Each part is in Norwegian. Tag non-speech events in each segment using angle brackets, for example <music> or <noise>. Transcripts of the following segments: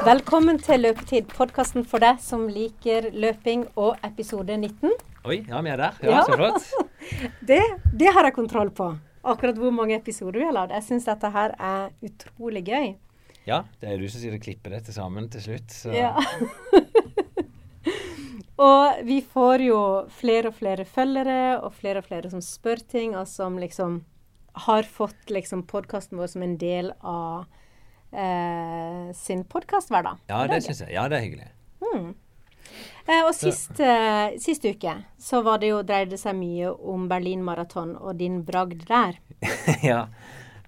Velkommen til Løpetid, podkasten for deg som liker løping og episode 19. Oi, ja, vi er der. Ja, Ja. Så flott. <laughs> Det, det har jeg kontroll på. Akkurat hvor mange episoder vi har lagd. Jeg syns dette her er utrolig gøy. Ja, det er jo du som sier det klipper dette sammen til slutt. Så Ja. <laughs> og vi får jo flere og flere følgere, og flere og flere som spør ting, og som liksom har fått liksom podkasten vår som en del av eh, sin dag ja, det syns jeg. Ja, det er hyggelig. Eh, og sist, eh, sist uke så var det jo, dreide det seg mye om Berlin Maraton og din bragd der. <laughs> ja,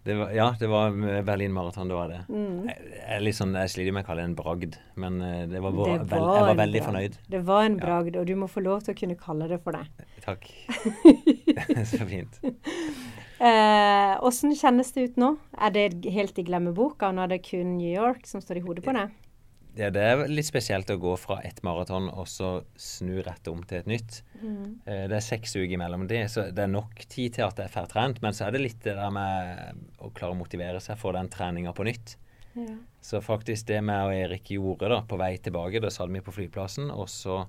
det var, ja, det var Berlin Marathon, det var det. Mm. Jeg, jeg, liksom, jeg sliter med å kalle det en bragd, men eh, det var, Det vel, jeg var veldig fornøyd. Det var en Ja. bragd, og du må få lov til å kunne kalle det for det. Takk. <laughs> <laughs> så fint. Eh, kjennes det ut nå? Er det helt i glemmeboka? Nå er det kun New York som står i hodet på deg? Ja, det er litt spesielt å gå fra ett maraton og så snu rett om til et nytt. Mm. Eh, Det er seks uker imellom de, så det er nok tid til at det er trent. Men så er det litt det der med å klare å motivere seg for den treninga på nytt. Ja. Så faktisk det meg og Erik gjorde da, på vei tilbake, da satt vi på flyplassen, og så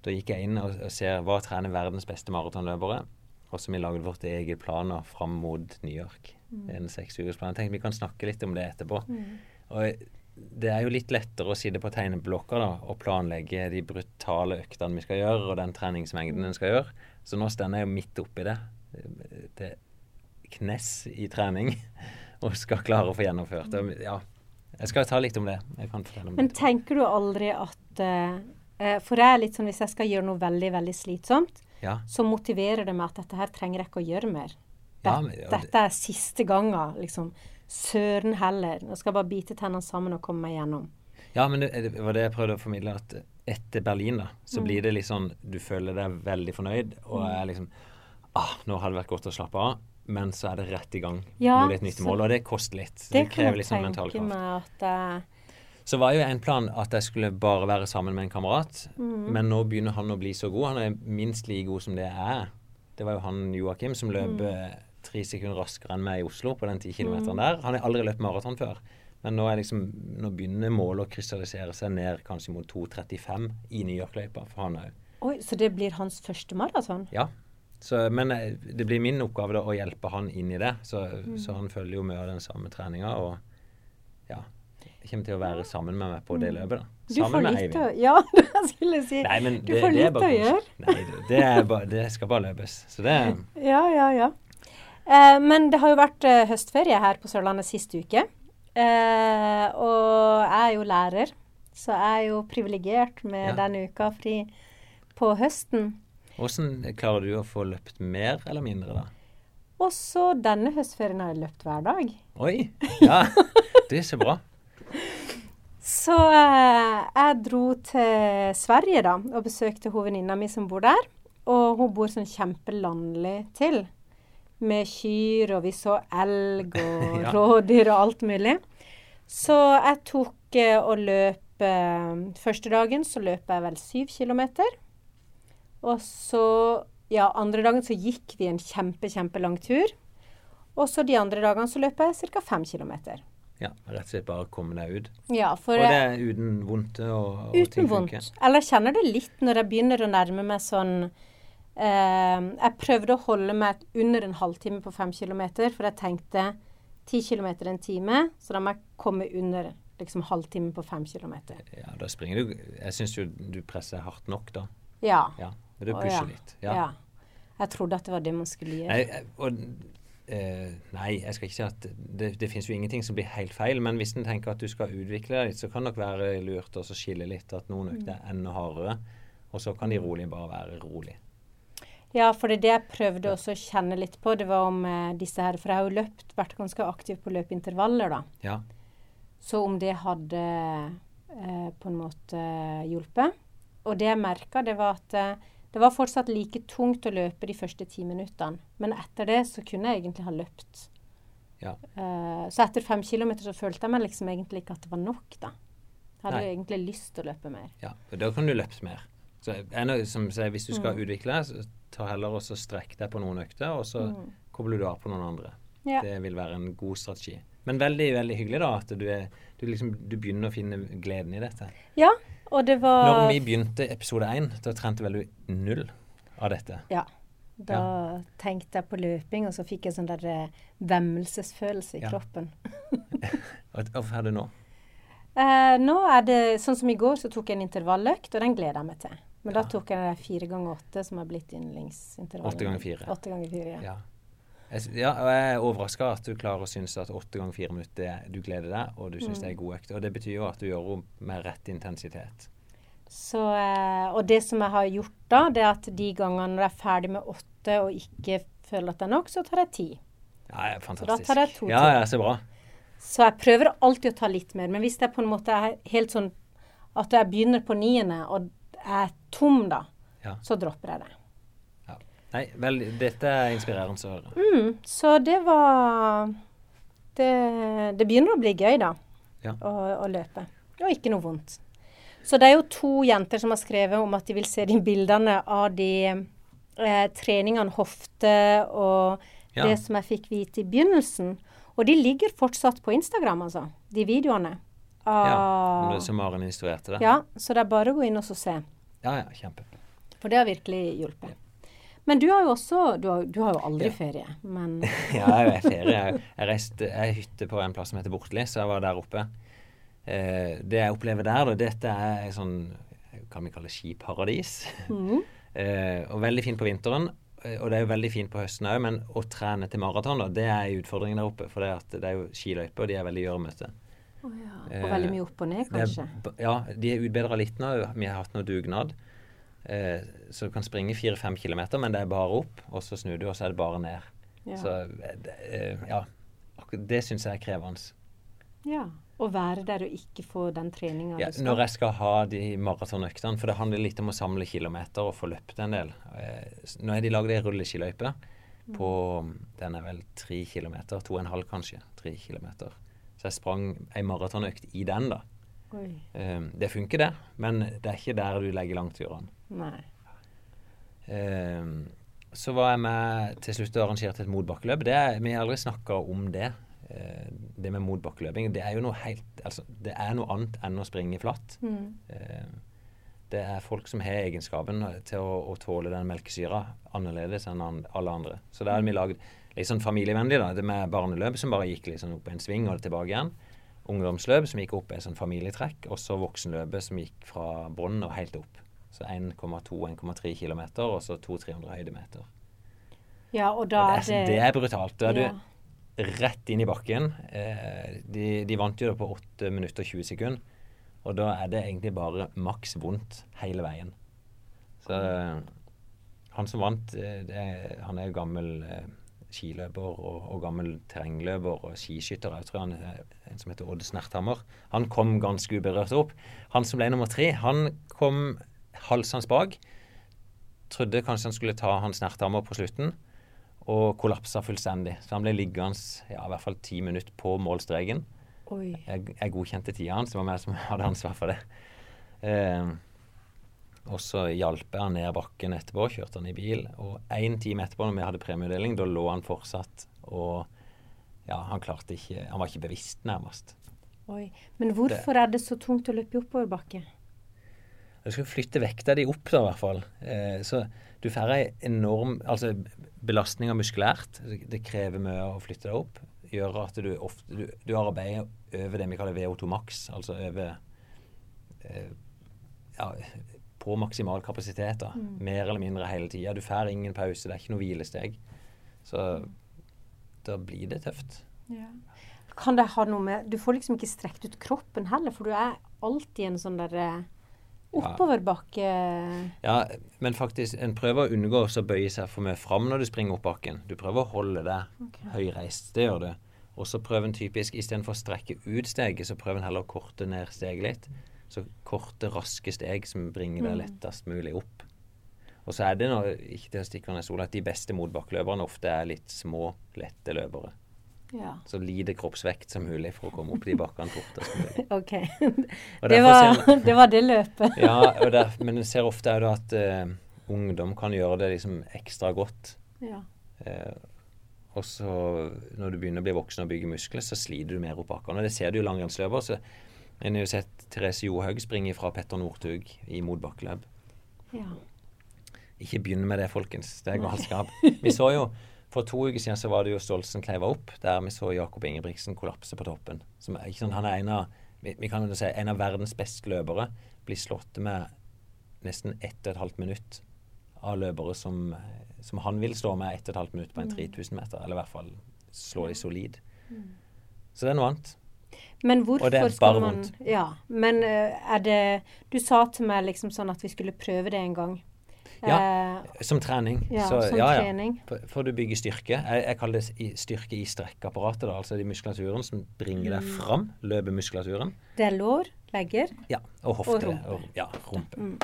da gikk jeg inn og, og ser hva trener verdens beste maratonløpere. Og så vi lagde vårt eget planer fram mot New York. En seksukersplan. Jeg tenkte vi kan snakke litt om det etterpå. Og det er jo litt lettere å sitte på tegneblokker da, og planlegge de brutale øktene vi skal gjøre, og den treningsmengden en skal gjøre. Så nå står jeg jo midt oppi det. Det knes i trening. <laughs> Og skal klare å få gjennomført det. Ja, jeg skal ta litt om det. Om Men det. tenker du aldri at eh, For jeg er litt sånn hvis jeg skal gjøre noe veldig, veldig slitsomt, Ja, så motiverer det meg at dette her trenger jeg ikke å gjøre mer. Ja, men- det- dette er siste ganga. liksom. Søren heller. Nå skal jeg bare bite tennene sammen og komme meg gjennom. ja men det, det var det jeg prøvde å formidle. At etter Berlin, da, så blir det litt sånn Du føler deg veldig fornøyd, og er liksom ah, Nå hadde det vært godt å slappe av. Men så er det rett i gang Ja, mot et nytt mål, og det koster litt. Det Det, kan krever jeg litt sånn mental tenke kraft. meg at eh, Så var jo en plan at jeg skulle bare være sammen med en kamerat. Mm. Men nå begynner han å bli så god. Han er minst like god som det jeg er. Det var jo han Joakim som løp Mm. eh, tre sekunder raskere enn meg i Oslo på den ti kilometeren der. Han har aldri løpt maraton før. Men nå, er liksom, nå begynner målet å krystallisere seg ned kanskje mot 2,35 i New York-løypa for han òg. Oi, så det blir hans første maraton? Ja. Så, men eh, det blir min oppgave da, å hjelpe han inn i det. Så, Mm. så han følger jo med av den samme treninga. Og ja, kommer til å være sammen med meg på det løpet. da. Mm. Du får Sammen med Eivind. å <laughs> Ja, det skulle si. Nei, men du det, får det litt å gjøre. Nei, det, bare, det skal bare løpes. Så det <laughs> Ja, ja, ja. Eh, men det har jo vært eh, høstferie her på Sørlandet sist uke. Eh, og jeg er jo lærer, så jeg er jo privilegert med Ja. denne uka fri på høsten. Åssen klarer du å få løpt mer eller mindre, da? Og så denne høstferien har jeg løpt hver dag. Oi! Ja, <laughs> det er så bra. Så eh, jeg dro til Sverige da, og besøkte hun venninna mi som bor der. Og hun bor sånn kjempelandlig til. Med kyr, og vi så elg og <laughs> Ja. rådyr og alt mulig. Så jeg tok eh, og løp eh, Første dagen så løp jeg vel syv kilometer. Og så Ja, andre dagen så gikk vi en kjempe, kjempelang tur. Og så de andre dagene så løp jeg ca. fem kilometer. Ja, Rett og slett bare komme deg ut. Ja, for Og det er uten vondt og, og Uten vondt. Eller kjenner det litt når jeg begynner å nærme meg sånn eh, Jeg prøvde å holde meg under en halvtime på fem kilometer, for jeg tenkte ti kilometer en time, så da må jeg komme under liksom halvtime på fem kilometer. Ja, da springer du Jeg syns jo du presser hardt nok, da. Ja. Ja, du pusher ja. litt. ja. Ja. Jeg trodde at det var det man skulle gjøre. Nei, og, eh, nei, jeg skal ikke si at det, det finnes jo ingenting som blir helt feil, men hvis en tenker at du skal utvikle deg litt, så kan det nok være lurt å skille litt at noen økter er enda hardere, og så kan de rolig bare være rolig. Ja, for det er det jeg prøvde også å kjenne litt på, det var om eh, disse her For jeg har jo løpt, vært ganske aktiv på løpeintervaller, da. Ja. Så om det hadde eh, på en måte hjulpet. Og det jeg merka, det var at eh, det var fortsatt like tungt å løpe de første ti minuttene. Men etter det så kunne jeg egentlig ha løpt. Ja. Uh, så etter fem kilometer så følte jeg meg liksom egentlig ikke at det var nok, da. Jeg hadde Nei. jo egentlig lyst til å løpe mer. ja. Og da kan du løpe mer. Så jeg nå, som sier, Hvis du skal Mm. utvikle så ta heller og strekk deg på noen økter, og så Mm. kobler du av på noen andre. Ja. Det vil være en god strategi. Men veldig veldig hyggelig da at du, er, du, liksom, du begynner å finne gleden i dette. Ja, og det var Når vi begynte episode én, da trente vel du null av dette. Ja. Da tenkte jeg på løping, og så fikk jeg sånn der eh, vemmelsesfølelse i Ja. kroppen. Hvorfor er det nå? Eh, nå er det sånn som i går, så tok jeg en intervalløkt, og den gleder jeg meg til. Men da tok jeg fire ganger åtte, som har blitt yndlingsintervallet. Åtte ganger fire. Åtte ganger fire, ja. Ja. Ja, og jeg er overraska at du klarer å synes at åtte ganger fire minutter du gleder deg, og du syns Mm. det er god økt. Og det betyr jo at du gjør henne med rett intensitet. Så, eh, og det som jeg har gjort da, det er at de gangene når jeg er ferdig med åtte og ikke føler at det er nok, så tar jeg ti. Ja, ja, fantastisk. tar jeg to ja, til. ja, så bra. Så jeg prøver alltid å ta litt mer. Men hvis det er på en måte er helt sånn at jeg begynner på niende og er tom da, Ja. så dropper jeg det. Ja. Nei, vel, dette er inspirerende å høre. Mm, så det var det, det begynner å bli gøy, da. Ja. Å, å løpe. Og ikke noe vondt. Så det er jo to jenter som har skrevet om at de vil se de bildene av de eh, treningene hofte og Ja. det som jeg fikk vite i begynnelsen. Og de ligger fortsatt på Instagram, altså. De videoene. Ja, Av- om det som Maren instruerte deg. ja, så det er bare å gå inn og så se. ja, ja, kjempe. For det har virkelig hjulpet. Men du har jo også Du har, du har jo aldri Ja. ferie, men <laughs> Ja, jeg er ferie. Jeg, jeg reiste jeg hytte på en plass som heter Bortli, så jeg var der oppe. Eh, det jeg opplever der, da, dette er en sånn Kan vi kalle skiparadis? Mm. <laughs> eh, og veldig fint på vinteren. eh, Og det er jo veldig fint på høsten òg, men å trene til maraton, da, det er en utfordring der oppe. For det, er jo skiløyper, og de er veldig gjørmete. Oh, ja. Eh, Og veldig mye opp og ned, kanskje? er. Ja, de er utbedra litt nå. Vi har hatt noe dugnad. Eh, så du kan springe fire-fem kilometer, men det er bare opp, og så snur du, og så er det bare ned. Ja. Så eh, det, eh, ja, det syns jeg er krevende. ja. Å være der og ikke få den treninga Ja, når jeg skal ha de maratonøktene, for det handler litt om å samle kilometer og få løpt en del. Eh, Nå har de lagd ei rulleskiløype på Den er vel tre kilometer, to og en halv kanskje. Tre kilometer. Så jeg sprang ei maratonøkt i den, da. Eh, Det funker, det, men det er ikke der du legger langturene. Nei. Eh, så var jeg med til slutt og arrangerte et motbakkeløp. Det vi har aldri snakka om det. Eh, det med motbakkeløping. Det er jo noe helt Altså, det er noe annet enn å springe flatt. Mm. Eh, det er folk som har egenskapen til å, å tåle den melkesyra annerledes enn alle andre. Så da har vi lagd litt sånn familievennlig, da. Det med barneløp som bare gikk liksom opp en sving og tilbake igjen. Ungdomsløp som gikk opp i en sånn familietrekk. Og så voksenløpet som gikk fra bånn og helt opp. Så 1,2-1,3 km, og så 200-300 høydemeter. Ja, og da Og er det, det er, brutalt. Da er ja. du rett inn i bakken. Eh, de, de vant jo det på 8 minutter og 20 sekunder. Og da er det egentlig bare maks vondt hele veien. Så eh, han som vant, eh, det han er jo gammel eh, skiløper og, og gammel terrengløper og skiskytter. Jeg tror han en som heter Odd Snerthammer. Han kom ganske uberørt opp. Han som ble nummer tre, han kom halsende bak. Trodde kanskje han skulle ta han Snerthammer på slutten og kollapsa fullstendig. Så han ble liggende ja, i hvert fall ti minutter på målstreken. Jeg, jeg godkjente tida hans, det var meg som hadde ansvar for det. Eh, og så hjalp jeg han ned bakken etterpå, kjørte han i bil. Og én time etterpå, når vi hadde premieutdeling, da lå han fortsatt og Ja, han klarte ikke Han var ikke bevisst, nærmest. Oi. Men hvorfor er det så tungt å løpe i oppoverbakke? Du skal flytte vekta di opp, da, i hvert fall. Eh, så du får ei enorm altså, belastning muskulært. Det krever mye å flytte deg opp. Gjør at du ofte du, du arbeider over det vi kaller VO2 max, altså over eh, ja, på maksimal kapasitet. da. Mer eller mindre hele tida. Du får ingen pause, det er ikke noe hvilesteg. Så da blir det tøft. Kan det ha noe med Du får liksom ikke strekt ut kroppen heller, for du er alltid en sånn der eh, oppoverbakke Ja, men faktisk, en prøver å unngå å bøye seg for mye fram når du springer opp bakken. Du prøver å holde deg okay. høyreist. Det gjør du. Og så prøver en typisk, istedenfor å strekke ut steget, så prøver en heller å korte ned steget litt. Så korte, raske steg som bringer deg Mm. lettest mulig opp. Og så er det noe, ikke til å stikke under stol, at de beste motbakkeløperne ofte er litt små, lette løpere. Ja. Så lite kroppsvekt som mulig for å komme opp de bakkene fortest mulig. <laughs> OK. Det var, ser <laughs> det var det løpet. ja, der, men en ser ofte òg at uh, ungdom kan gjøre det liksom ekstra godt. Ja. Uh, Og så når du begynner å bli voksen og bygge muskler, så sliter du mer opp bakkene. Det ser du jo langrennsløper. En har jo sett Therese Johaug springe fra Petter Northug i motbakkeløp. Ja. Ikke begynn med det, folkens. Det er galskap. Vi så jo For to uker siden så var det jo Stolsen kleiva opp, der vi så Jakob Ingebrigtsen kollapse på toppen. Som, er- ikke sant, han er en av, vi, vi kan jo si, en av verdens beste løpere. Blir slått med nesten ett og et halvt minutt av løpere som, som han vil stå med ett og et halvt minutt på en 3000 meter. Eller i hvert fall slå de solid. Så det er noe annet. Men hvorfor skal man. Ja, men eh, er det Du sa til meg liksom sånn at vi skulle prøve det en gang. Eh, Som trening. Ja, så, som ja, ja. trening. For, du bygger styrke. Jeg, jeg kaller det styrke i strekkapparatet. Da, altså de muskulaturen som bringer deg Mm. fram. Løpemuskulaturen. det er lår, legger. Ja, og hofte. Og rumpe. og- ja, rumpe. Mm.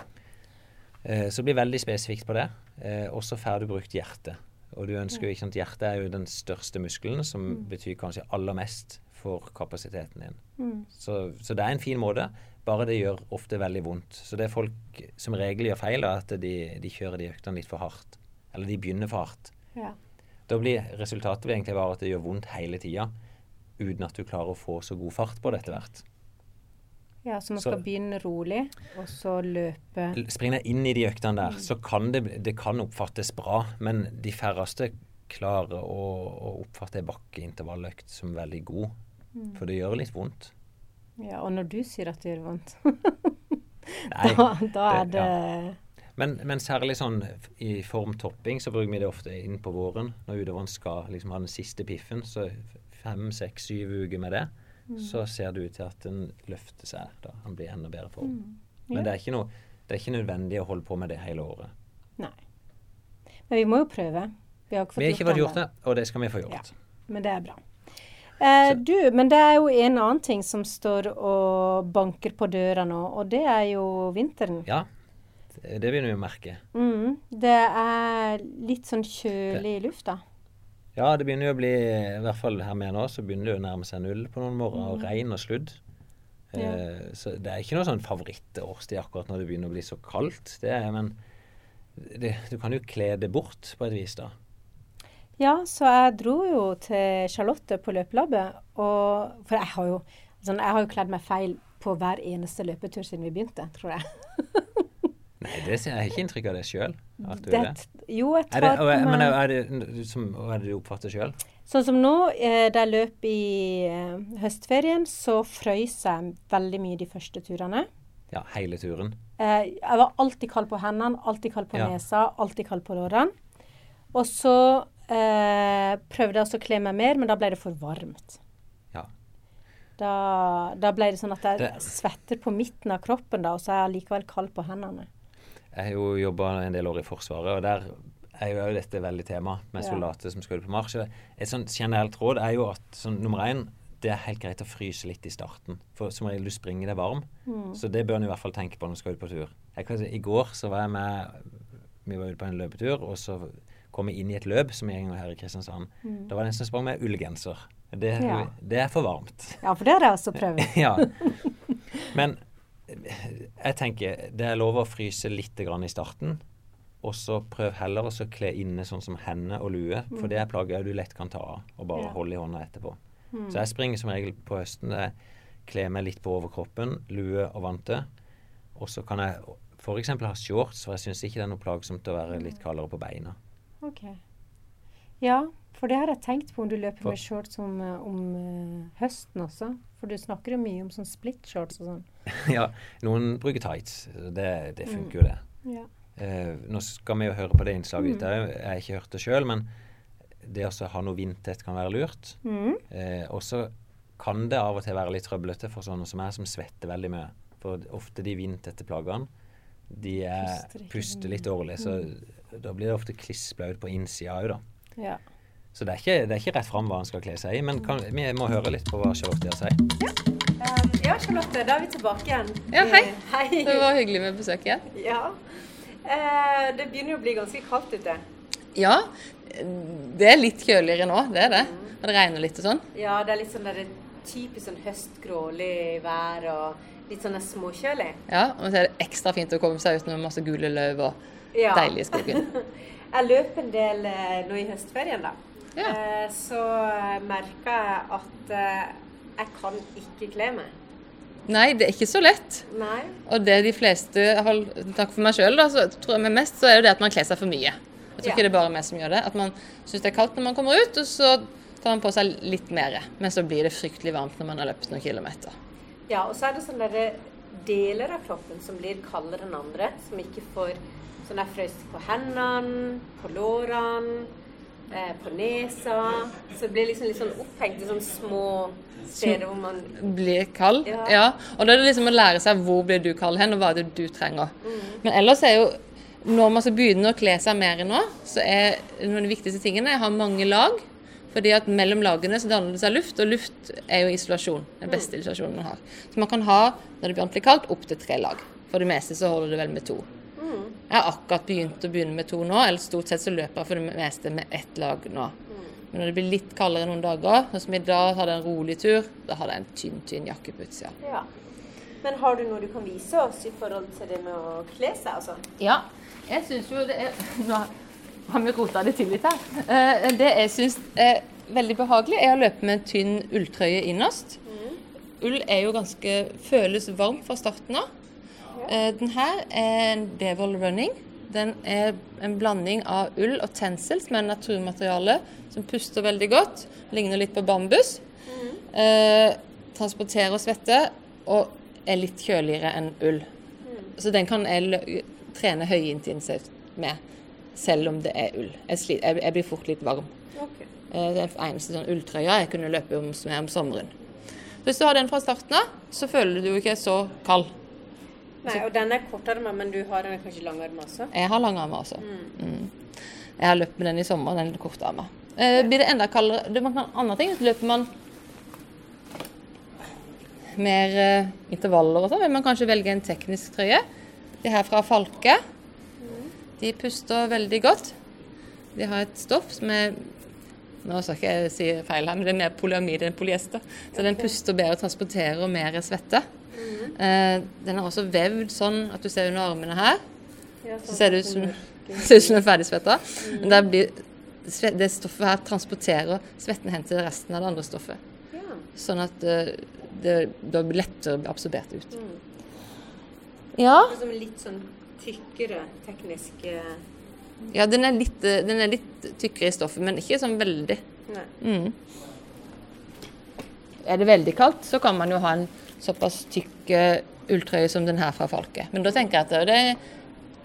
Eh, så bli veldig spesifikt på det. Eh, og så får du brukt hjertet. Og du ønsker jo ikke sant, Hjertet er jo den største muskelen, som Mm. betyr kanskje aller mest for kapasiteten din. Mm. Så, så det er en fin måte, bare det gjør ofte veldig vondt. Så det folk som regel gjør feil, er at de, de kjører de øktene litt for hardt. Eller de begynner for hardt. Ja. Da blir resultatet blir egentlig bare at det gjør vondt hele tida, uten at du klarer å få så god fart på det etter hvert. ja, så man Så- skal begynne rolig, og så løpe Springer inn i de øktene der, så kan det, det kan oppfattes bra, men de færreste klarer å, å oppfatte en bakkeintervalløkt som veldig god. For det gjør litt vondt. Ja, og når du sier at det gjør vondt, <laughs> Nei, da, da er det- det Men, men særlig sånn i formtopping så bruker vi det ofte inn på våren. Når utøveren skal liksom ha den siste piffen, så fem, seks, syv uker med det, så ser det ut til at den løfter seg. da Han blir enda bedre form. Men Ja. det, er ikke noe, det er ikke nødvendig å holde på med det hele året. Nei. Men vi må jo prøve. Vi har ikke fått Vi har ikke gjort ennå. det, og det skal vi få gjort. Ja. Men det er bra. Eh, du, men det er jo en annen ting som står og banker på døra nå, og det er jo vinteren. Ja, det begynner vi å merke. Mm, det er litt sånn kjølig i lufta. Ja, det begynner jo å bli, i hvert fall her med nå, så begynner det jo å nærme seg null på noen morgener, og regn og sludd. Mm. Ja. Eh, så det er ikke noe sånn favorittårstid akkurat når det begynner å bli så kaldt. Det er, men det, du kan jo kle det bort på et vis, da. Ja, så jeg dro jo til Charlotte på løpelabbet, og For jeg har jo, sånn, jeg har jo kledd meg feil på hver eneste løpetur siden vi begynte, tror jeg. <laughs> Nei, det jeg har ikke inntrykk av det sjøl. Er det. jo, jeg Er det, tar på men er det, som, er det du oppfatter sjøl? Sånn som nå, eh, da jeg løp i eh, høstferien, så frøys jeg veldig mye de første turene. Ja, hele turen. Eh, jeg var alltid kald på hendene, alltid kald på Ja. nesa, alltid kald på lårene. Og så eh, prøvde også å kle meg mer, men da ble det for varmt. Ja. Da, da ble det sånn at jeg Det- svetter på midten av kroppen, da, og så er jeg likevel kald på hendene. Jeg har jo jobba en del år i Forsvaret, og der er jo dette veldig tema med Ja. soldater som skal ut på marsj. Et sånt generelt råd er jo at sånn, nummer én, det er helt greit å fryse litt i starten. For som regel du springer deg varm, Mm. så det bør en i hvert fall tenke på når en skal ut på tur. Jeg kan si, I går så var jeg med Vi var ute på en løpetur, og så kom vi inn i et løp som gjenger her i Kristiansand. Da var det en som sprang med ullgenser. Det, Mm. Ja. det er for varmt. Ja, for det har jeg også prøvd. <laughs> ja. <laughs> Men eh, jeg tenker det er lov å fryse litt grann i starten. Og så prøv heller å kle inne sånn som hender og lue, for det er plagget du lett kan ta av og bare Ja. holde i hånda etterpå. Mm. Så jeg springer som regel på høsten. Jeg kler meg litt på overkroppen, lue og vante. Og så kan jeg f.eks. ha shorts, for jeg syns ikke det er noe plagsomt å være litt kaldere på beina. Ok. Ja, for det har jeg tenkt på om du løper med shorts om, eh, om eh, høsten også. For du snakker jo mye om sånn split-shorts og sånn. <laughs> ja, noen bruker tights. Det, det funker Mm. jo, det. Ja. Uh, nå skal vi jo høre på det innslaget ditt Mm. òg. Jeg har ikke hørt det sjøl, men det å ha noe vindtett kan være lurt. Mm. Uh, og så kan det av og til være litt trøblete for sånne som meg, som svetter veldig mye. For ofte de vindtette plaggene, de er, Puster litt dårlig. Så da blir det ofte klissblaut på innsida òg, da. ja. Så det er ikke, det er ikke rett fram hva han skal kle seg i, men kan, vi må høre litt på hva Charlotte har å si. ja, Charlotte, da er vi tilbake igjen. Ja, hei. Eh, hei. Det var hyggelig med besøk igjen. Ja. Uh, det begynner jo å bli ganske kaldt ute. Ja, det er litt kjøligere nå, det er det. Og det regner litt og sånn. Ja, det er litt sånn der typisk sånn høstgrålig vær og litt sånn småkjølig. Ja, og så er det ekstra fint å komme seg ut med masse gule løv og Ja. deilig i skogen. <laughs> Jeg løp en del eh, nå i høstferien, da. Ja. eh, så merka jeg at eh, jeg kan ikke kle meg. Nei, det er ikke så lett. Nei. Og det de fleste hold, Takk for meg sjøl, da. Så tror jeg med mest så er det det at man kler seg for mye. Jeg tror Ja. ikke det er bare meg som gjør det. At man syns det er kaldt når man kommer ut, og så tar man på seg litt mer. Men så blir det fryktelig varmt når man har løpt noen kilometer. Ja, og så er det sånne derre deler av kroppen som blir kaldere enn andre. Som ikke får sånn jeg frøs på hendene, på lårene, eh, på nesa. Så det blir liksom litt sånn opphengt i sånne små steder hvor man Blir kald. Ja. Ja. Og da er det liksom å lære seg hvor blir du kald hen, og hva er det du trenger. Mm. Men ellers er jo når man så begynner å kle seg mer nå, så er noen av de viktigste tingene å ha mange lag. Fordi at mellom lagene så danner det seg luft, og luft er jo isolasjon. Den beste isolasjonen man har. Så man kan ha, når det blir ordentlig kaldt, opptil tre lag. For det meste så holder det vel med to. Jeg har akkurat begynt å begynne med to nå, eller stort sett så løper jeg for det meste med ett lag nå. Men når det blir litt kaldere noen dager, sånn som i dag hadde jeg en rolig tur, da hadde jeg en tynn, tynn jakke på utsida. Ja. Men har du noe du kan vise oss i forhold til det med å kle seg, altså? Ja, jeg syns jo det er Nå har vi rota det til litt her. Eh, Det jeg syns er veldig behagelig, er å løpe med en tynn ulltrøye innerst. Ull er jo ganske føles varmt fra starten av. Eh, Den her er en Bevel Running. Den er en blanding av ull og tencel, som er naturmateriale som puster veldig godt. Ligner litt på bambus. Eh, transporterer svette og er litt kjøligere enn ull. Så den kan jeg trene høyintensivt med, selv om det er ull. Jeg, sli- jeg, jeg blir fort litt varm. Okay. Eh, Det er den eneste sånn ulltrøya jeg kunne løpe om, med om sommeren. Så hvis du har den fra starten av, så føler du jo ikke så kald. Nei, og den er kortarma, men du har den kanskje langarma også? Jeg har langarmer også. Mm. Jeg har løpt med den i sommer, den kortarma. Eh, blir det enda kaldere det, man kan, Andre ting, løper man mer eh, intervaller og sånn, vil man kanskje velge en teknisk trøye. De her fra Falke. De puster veldig godt. De har et stoff som er Nå skal ikke jeg si feil her, men det er mer polyamid enn polyester. Så den puster bedre og transporterer mer svette. Eh, den er også vevd sånn at du ser under armene her. Ja, Så ser det ut som, <laughs> ser ut som en er ferdigsvetta. Men der blir, det stoffet her transporterer svetten hen til resten av det andre stoffet. Ja. Sånn at det, det det blir lettere absorbert ut. Ja, Det er som litt sånn tykkere teknisk eh, ja den, er litt, eh, den er litt tykkere i stoffet, men ikke sånn veldig. Nei. Mm. Er det veldig kaldt, så kan man jo ha en såpass tykke ulltrøye som den her fra Folket. Men da tenker jeg at det,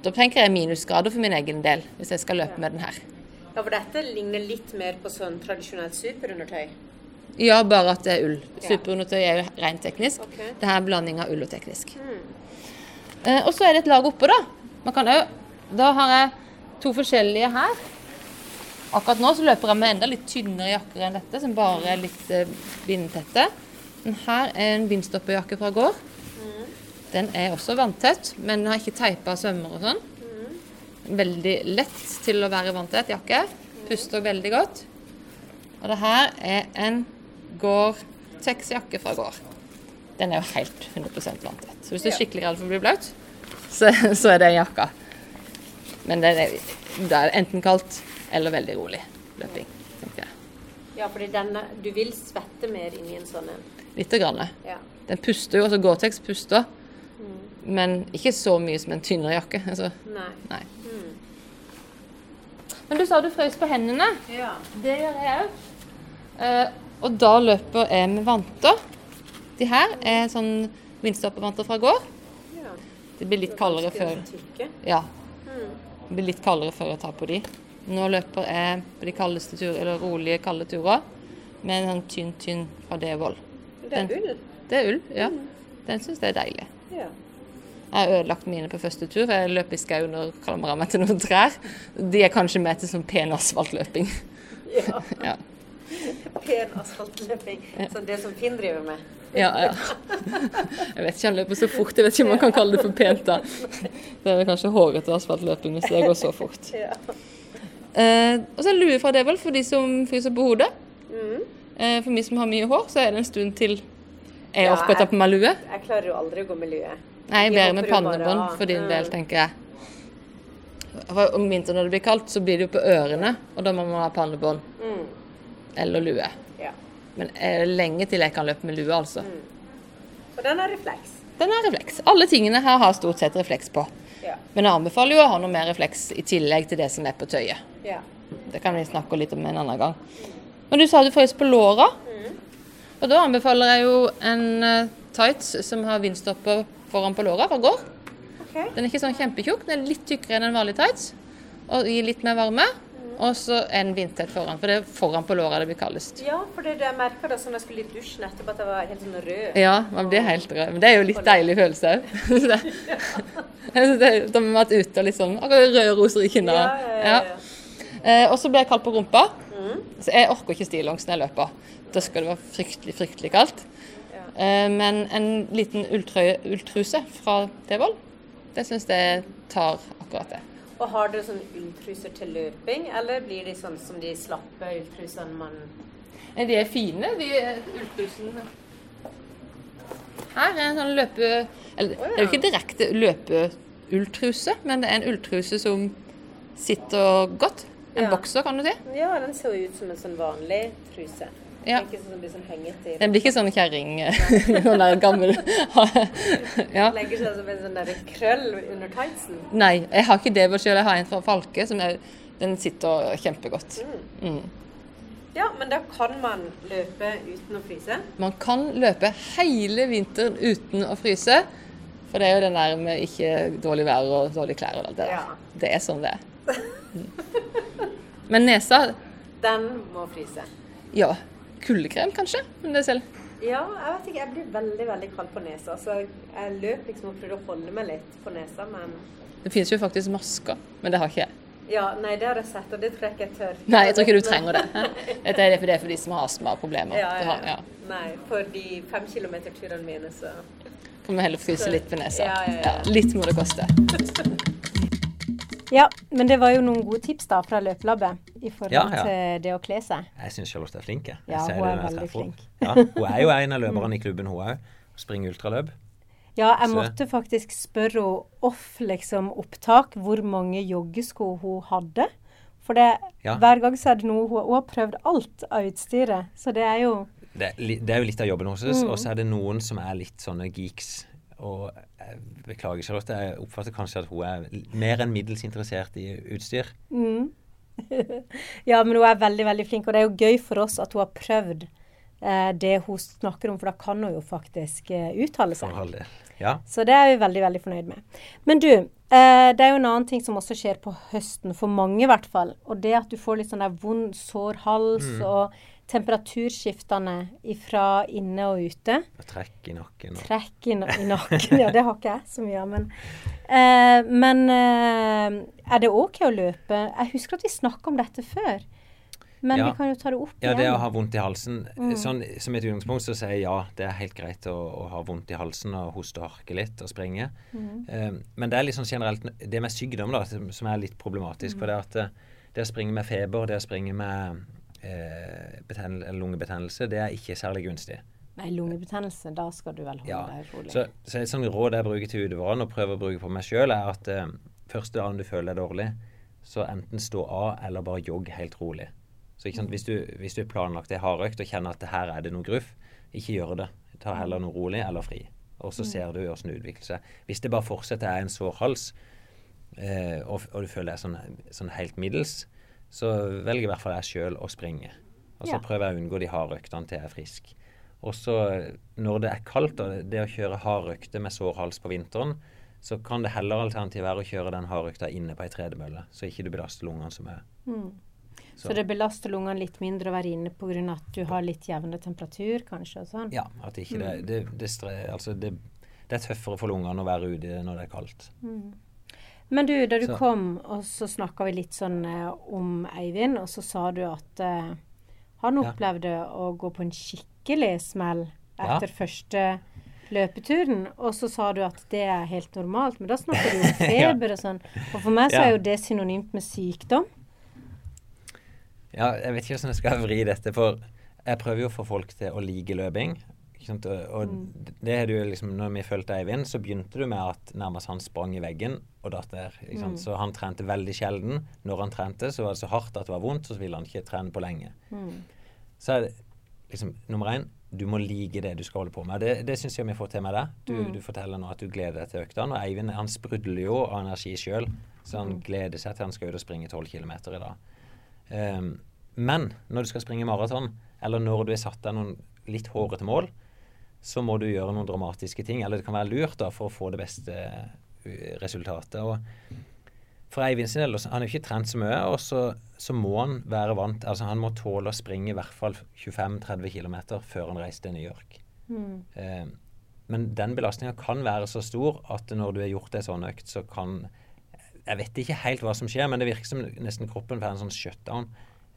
da tenker jeg minusgrader for min egen del, hvis jeg skal løpe med den her. Ja, for dette ligner litt mer på sånn tradisjonelt superundertøy. Ja, bare at det er ull. Superundertøy er jo rent teknisk. Okay. Det her er blanding av ull og teknisk. Eh, og så er det et lag oppå, da. Man kan jo, da har jeg to forskjellige her. Akkurat nå så løper jeg med enda litt tynnere jakker enn dette, som bare er litt eh, bindtette. Den her er en bindstopperjakke fra gård. Den er også vanntett, men den har ikke teipa sømmer og sånn. Veldig lett til å være vanntett jakke. Puster veldig godt. Og det her er en Gore-Tex-jakke fra gård. Den er jo helt 100% vanntett. Så hvis du er skikkelig redd for å bli blaut, så, så er det en jakka. Men det er, det er enten kaldt eller veldig rolig løping, tenker jeg. Ja, fordi denne Du vil svette mer inni en sånn en. Lite grann. Ja. Den puster jo, altså Gore-Tex puster, men ikke så mye som en tynnere jakke. Altså, Nei. nei. Men du sa du frøs på hendene. Ja. Det gjør jeg òg. Eh, og da løper jeg med vanter. De her er sånn vindstoppervanter fra gård. ja. Det blir litt kaldere før. Ja. Det blir litt kaldere før jeg tar på de. Nå løper jeg på de kaldeste turer, eller rolige, kalde turer med en sånn tynn, tynn fra Devold. Det er ull. Det er ull, ja. Den syns jeg er deilig. Ja. Jeg har ødelagt mine på første tur. Jeg løp i skauen og klamra meg til noen trær. De er kanskje med til sånn pen asfaltløping. <laughs> ja. <laughs> Ja. Pen asfaltløping. Sånn det som Finn driver med. Ja, ja. <laughs> Jeg vet ikke, han løper så fort. Jeg vet ikke om man kan kalle det for pent da. Det er kanskje hårete asfaltløping hvis det går så fort. Ja. Eh, og så en lue fra Devold for de som fryser på hodet. Mm. Eh, for meg som har mye hår, så er det en stund til jeg Ja, orker å ta på meg lue. Jeg klarer jo aldri å gå med lue. Nei, bedre med pannebånd for din Mm. del, tenker jeg. For Om vinteren når det blir kaldt, så blir det jo på ørene, og da må man ha pannebånd. Mm. eller lue. Ja. Men eh, lenge til jeg kan løpe med lue, altså. Og den har refleks. Den har refleks. Alle tingene her har stort sett refleks på. Ja. Men jeg anbefaler jo å ha noe mer refleks i tillegg til det som er på tøyet. Ja. Det kan vi snakke litt om en annen gang. Men du sa du frøs på låra. Og da anbefaler jeg jo en eh, tights som har vindstopper foran på låra fra gård. Okay. Den er ikke sånn kjempetjukk, den er litt tykkere enn en vanlig tights. Og gir litt mer varme. Og så en vindtett foran, for det er foran på låra det blir kaldest. Ja, for det jeg merka da som jeg skulle i dusjen etterpå, at jeg var helt sånn rød. Ja, man blir helt rød. Men det er jo litt deilig følelse <laughs> òg. <laughs> Da vi har vært ute og litt sånn akkurat røde roser i kinna. Ja, ja, ja, ja. Eh, og så ble jeg kald på rumpa. Så jeg orker ikke stillongs når jeg løper. Da skal det være fryktelig, fryktelig kaldt. Ja. Eh, men en liten ulltrøye, ulltruse fra Devold, det syns jeg tar akkurat det. Og har dere sånne ulltruser til løping, eller blir de sånn som de slappe ulltrusene man Nei, De er fine, de ulltrusene. Her er en sånn løpe... Eller det er jo ikke direkte løpeulltruse, men det er en ulltruse som sitter godt. En Ja. bokser, kan du si. Ja, den ser jo ut som en sånn vanlig truse. Ja. Ikke sånn som blir sånn hengete i. Den blir ikke sånn kjerring, <laughs> sånn der gammel <laughs> ja. Legger seg som en sånn der krøll under tightsen. Nei, jeg har ikke det sjøl. Jeg har en fra Falke som er, den sitter kjempegodt. Mm. Ja, men da kan man løpe uten å fryse. Man kan løpe hele vinteren uten å fryse. For det er jo den der med ikke dårlig vær og dårlige klær og alt det der. Ja. Det er sånn det er. <laughs> Mm. Men nesa, Den må fryse. ja. Kuldekrem kanskje? Om det selv. Ja, jeg vet ikke. Jeg blir veldig, veldig kald på nesa. Så jeg løp liksom og prøvde å holde meg litt på nesa, men Det finnes jo faktisk masker, men det har ikke jeg. Ja, nei, det har jeg sett, og det tror jeg ikke jeg tør. Nei, jeg tror ikke du trenger det. <laughs> Dette er det for, det for de som har astmaproblemer. Ja, Det ja, ja. Nei, for de fem kilometer-turene mine, så Kan vi heller fryse litt på nesa. Ja. litt må det koste. <laughs> Ja, men det var jo noen gode tips da fra løpelabbet i forhold Ja, ja. til det å kle seg. Jeg syns Charlotte er flink. jeg. Ja, hun er veldig flink. Ja, hun er jo en av løperne i klubben, hun òg. Springer ultraløp. Ja, jeg måtte faktisk spørre henne off liksom opptak hvor mange joggesko hun hadde. For det, Ja. hver gang så er det noe hun, hun har prøvd alt av utstyret. Så det er jo Det, det er jo litt av jobben hennes. Mm. Og så er det noen som er litt sånne geeks. Og beklager, Charlotte, jeg oppfatter kanskje at hun er mer enn middels interessert i utstyr. mm. <laughs> Ja, men hun er veldig, veldig flink. Og det er jo gøy for oss at hun har prøvd eh, det hun snakker om, for da kan hun jo faktisk eh, uttale seg. Ja. Så det er vi veldig, veldig fornøyd med. Men du, eh, det er jo en annen ting som også skjer på høsten, for mange i hvert fall. Og det at du får litt sånn der vond, sår hals Mm. og temperaturskiftene fra inne og ute. Og trekk i nakken. Og. Trekk i, i nakken, ja det har ikke jeg så mye av. Men, eh, men eh, er det OK å løpe? Jeg husker at vi snakka om dette før. Men Ja. vi kan jo ta det opp Ja, igjen. det å ha vondt i halsen. Mm. Sånn, som et utgangspunkt så sier jeg ja, det er helt greit å, å ha vondt i halsen og hoste og harke litt og springe. Mm. Eh, men det er litt sånn generelt det med sykdom da, som er litt problematisk. For det at eh, det å springe med feber, det å springe med lungebetennelse, det er ikke særlig gunstig. Nei, lungebetennelse, da skal du vel holde Ja, deg rolig. Så, så et sånt råd jeg bruker til utøverne, og prøver å bruke på meg sjøl, er at eh, første dagen du føler deg dårlig, så enten stå av eller bare jogg helt rolig. Så ikke sant, hvis du, hvis du er planlagt ei hardøkt og kjenner at her er det noe gruff, ikke gjør det. Ta heller noe rolig eller fri. Og så ser du åssen det utvikler seg. Hvis det bare fortsetter er en sår hals, eh, og, og du føler deg sånn, sånn helt middels, så velger i hvert fall jeg sjøl å springe. Og så Ja. prøver jeg å unngå de harde øktene til jeg er frisk. Og så når det er kaldt, og det å kjøre hard økte med sår hals på vinteren, så kan det heller alternativet være å kjøre den harde økta inne på ei tredemølle, så ikke du belaster lungene så mye. Mm. Så- Så det belaster lungene litt mindre å være inne pga. at du har litt jevnere temperatur, kanskje? og sånn? Ja, at ikke Mm. det, det, det, stre, altså det, det er tøffere for lungene å være ute når det er kaldt. Men du, da du Så- kom, og så snakka vi litt sånn eh, om Eivind, og så sa du at eh, han Ja. opplevde å gå på en skikkelig smell Ja. etter første løpeturen. Og så sa du at det er helt normalt, men da snakker du om <laughs> feber og sånn. Og for meg så Ja. er jo det synonymt med sykdom. Ja, jeg vet ikke hvordan jeg skal vri dette, for jeg prøver jo å få folk til å like løping. Og, Mm. det er jo liksom, når vi fulgte Eivind, så begynte du med at nærmest han sprang i veggen og datt der. Mm. Så han trente veldig sjelden. Når han trente, så var det så hardt at det var vondt, så ville han ikke trene på lenge. Mm. så er det liksom nummer én du må like det du skal holde på med. Det, det syns jeg vi får til med deg. Du, Mm. du forteller nå at du gleder deg til øktene. Og Eivind han sprudler jo av energi sjøl, så han gleder seg til han skal ut og springe 12 km i dag. Um, men når du skal springe maraton, eller når du har satt deg noen litt hårete mål, så må du gjøre noen dramatiske ting. Eller det kan være lurt da, for å få det beste uh, resultatet. Og for Eivind sin del, han er jo ikke trent så mye, og så, så må han være vant Altså han må tåle å springe i hvert fall 25-30 km før han reiser til New York. Mm. Eh, men den belastninga kan være så stor at når du har gjort ei sånn økt, så kan Jeg vet ikke helt hva som skjer, men det virker som nesten kroppen får en sånn shutdown.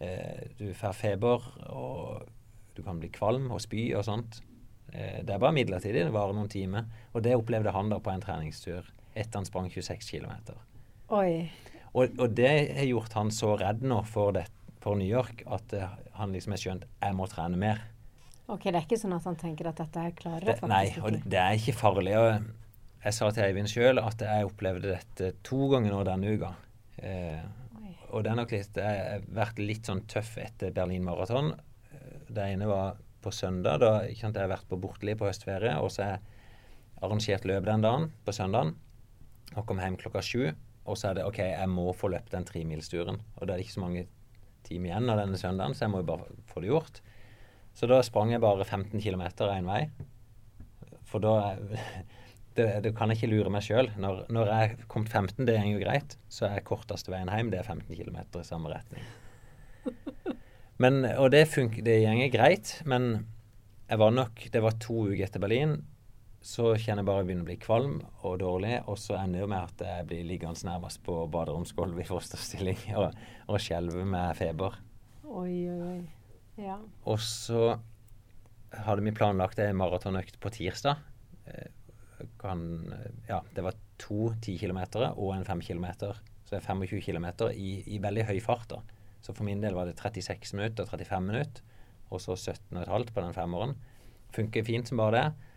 Eh, du får feber, og du kan bli kvalm og spy og sånt. Eh, det er bare midlertidig, det varer noen timer. Og det opplevde han da på en treningstur etter han sprang 26 km. Oi. Og, og det har gjort han så redd nå for, det, for New York at uh, han liksom har skjønt jeg må trene mer. Ok, det er ikke sånn at han tenker at dette er klarer Det, faktisk nei, og det er ikke farlig. Og jeg sa til Eivind sjøl at jeg opplevde dette to ganger nå denne uka. Eh, og det er nok litt Jeg har vært litt sånn tøff etter Berlin Maraton. Eh, Det ene var på søndag. Da ikke jeg har vært på Bortli på høstferie. Og så har jeg arrangert løp den dagen, på søndagen. Og kom hjem klokka sju. Og så er det OK, jeg må få løpt den tremilsturen. Og da er det ikke så mange timer igjen av denne søndagen, så jeg må jo bare få det gjort. Så da sprang jeg bare 15 km én vei. For da <laughs> det, det kan jeg ikke lure meg sjøl. Når, når jeg kom kommet 15, det er jo greit, så er korteste veien hjem det er 15 km i samme retning. <laughs> Men, og det, funk, det går greit, men jeg var nok Det var to uker etter Berlin. Så kjenner jeg bare jeg begynner å bli kvalm og dårlig, og så ender det med at jeg blir liggende nærmest på baderomsgulvet i fosterstilling <laughs> og, og skjelver med feber. Oi, oi, oi. Ja. Og så hadde vi planlagt ei maratonøkt på tirsdag. Eh, Kan, ja, det var to 10 km og en 5 km. Så det er 25 km i, i veldig høy fart. da. Så for min del var det 36 minutter og 35 minutter. Og så 17,5 på den femåren. Funker fint som bare det.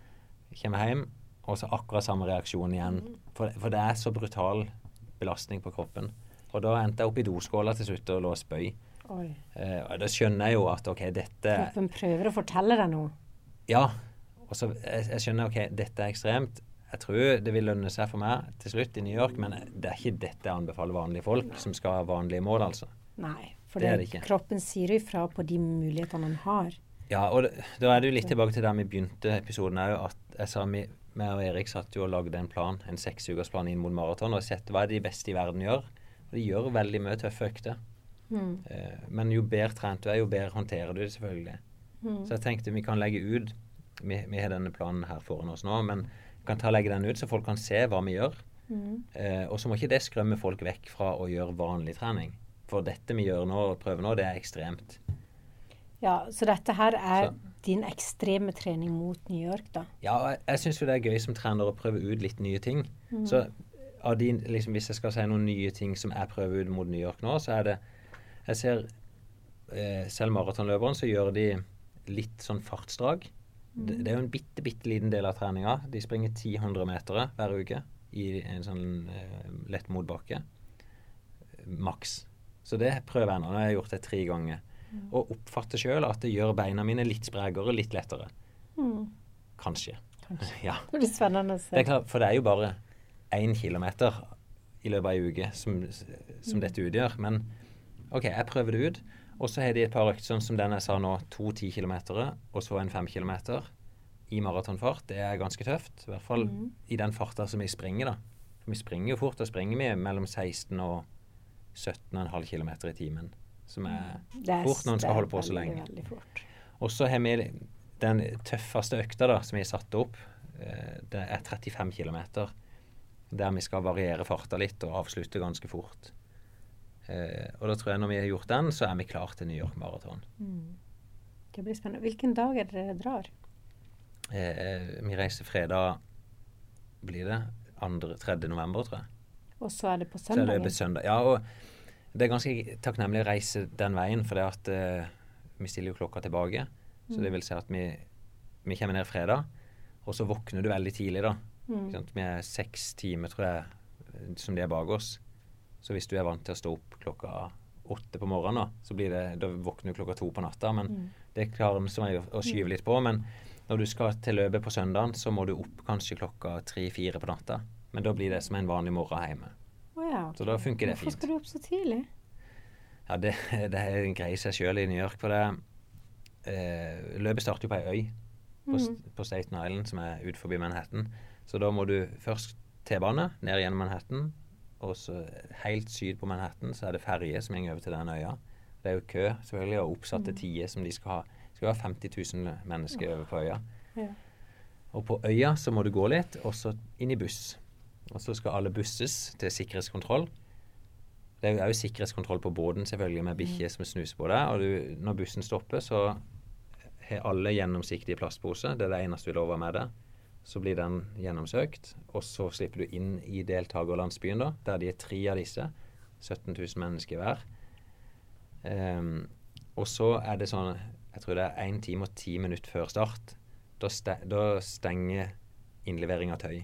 Kommer hjem, og så akkurat samme reaksjon igjen. For, for det er så brutal belastning på kroppen. Og da endte jeg opp i doskåla til slutt og lå og spøy. Oi. Eh, og da skjønner jeg jo at OK, dette Kroppen prøver å fortelle deg noe. Ja. Og så jeg, jeg skjønner OK, dette er ekstremt. Jeg tror det vil lønne seg for meg til slutt i New York, men det er ikke dette jeg anbefaler vanlige folk som skal ha vanlige mål, altså. Nei, for Det det kroppen sier ifra på de mulighetene han har. Ja, og det, da er det jo litt tilbake til der vi begynte episoden òg, at jeg sa vi meg og Erik satt jo og lagde en plan, en seksukersplan inn mot maraton, og sett hva er de beste i verden gjør. Og de gjør veldig mye tøffe økter. Mm. Eh, men jo bedre trent du er, jo bedre håndterer du det selvfølgelig. Mm. Så jeg tenkte vi kan legge ut Vi, vi har denne planen her foran oss nå, men vi kan ta og legge den ut så folk kan se hva vi gjør. Mm. Eh, og så må ikke det skremme folk vekk fra å gjøre vanlig trening. For dette vi gjør nå, og prøver nå, det er ekstremt. Ja, så dette her er Så- din ekstreme trening mot New York, da. Ja, jeg, jeg syns jo det er gøy som trener å prøve ut litt nye ting. Så av de, liksom, hvis jeg skal si noen nye ting som jeg prøver ut mot New York nå, så er det Jeg ser eh, selv maratonløperen så gjør de litt sånn fartsdrag. Det, det er jo en bitte, bitte liten del av treninga. De springer 10-100 meter hver uke i en sånn eh, lett motbakke. Maks. Så det prøver jeg nå. Nå har jeg gjort det tre ganger. Og oppfatter sjøl at det gjør beina mine litt sprekere, litt lettere. Mm. Kanskje. Kanskje. <laughs> Ja. Det blir spennende å se. Det er klart, for det er jo bare én kilometer i løpet av ei uke som, som dette utgjør. Men OK, jeg prøver det ut. Og så har de et par økter som den jeg sa nå, to ti kilometer, og så en fem kilometer i maratonfart. Det er ganske tøft. I hvert fall mm. i den farta som vi springer, da. For vi springer jo fort. Da springer vi mellom 16 og 17,5 km i timen. Som er er- fort når en skal holde på så lenge. Veldig veldig Og så har vi den tøffeste økta da, som vi satte opp. eh, Det er 35 km. Der vi skal variere farta litt og avslutte ganske fort. Eh, og da tror jeg når vi har gjort den, så er vi klar til New York Marathon. Mm. Det blir spennende. Hvilken dag er det dere drar? Eh, vi reiser fredag Blir det 2.-3. november, tror jeg. Og så er det på Så er det på søndag. Ja, og det er ganske takknemlig å reise den veien, for det at uh, vi stiller jo klokka tilbake. Så det vil si at vi, vi kommer ned fredag, og så våkner du veldig tidlig, da. Mm. Vi er seks timer, tror jeg, som de er bak oss. Så hvis du er vant til å stå opp klokka åtte på morgenen, da, så blir det, da våkner du klokka to på natta. Men Mm. det klarer vi som regel å skyve litt på. Men når du skal til løpet på søndagen, så må du opp kanskje klokka tre-fire på natta. Men da blir det som en vanlig morgen hjemme. Oh, ja. Så da funker det Hvorfor skal du opp så tidlig? Ja, det, <laughs> det er en greie i seg sjøl i New York. For det eh, Løpet starter jo på ei øy på, Mm. På Staten Island, som er ut forbi Manhattan. Så da må du først T-bane ned gjennom Manhattan, og så helt syd på Manhattan så er det ferje som går over til den øya. Det er jo kø, selvfølgelig, og oppsatte tider som de skal ha. Det skal være 50 000 mennesker over på øya. Ja. Og på øya så må du gå litt, og så inn i buss. Og så skal alle busses til sikkerhetskontroll. Det er jo òg sikkerhetskontroll på båten, selvfølgelig, med bikkjer som snuser på deg. Og du, når bussen stopper, så har alle gjennomsiktige plastposer. Det er det eneste du lover med det. Så blir den gjennomsøkt, og så slipper du inn i deltakerlandsbyen, da, der de er tre av disse. 17 000 mennesker hver. Um, og så er det sånn Jeg tror det er én time og ti minutter før start. Da stenger innlevering av tøy.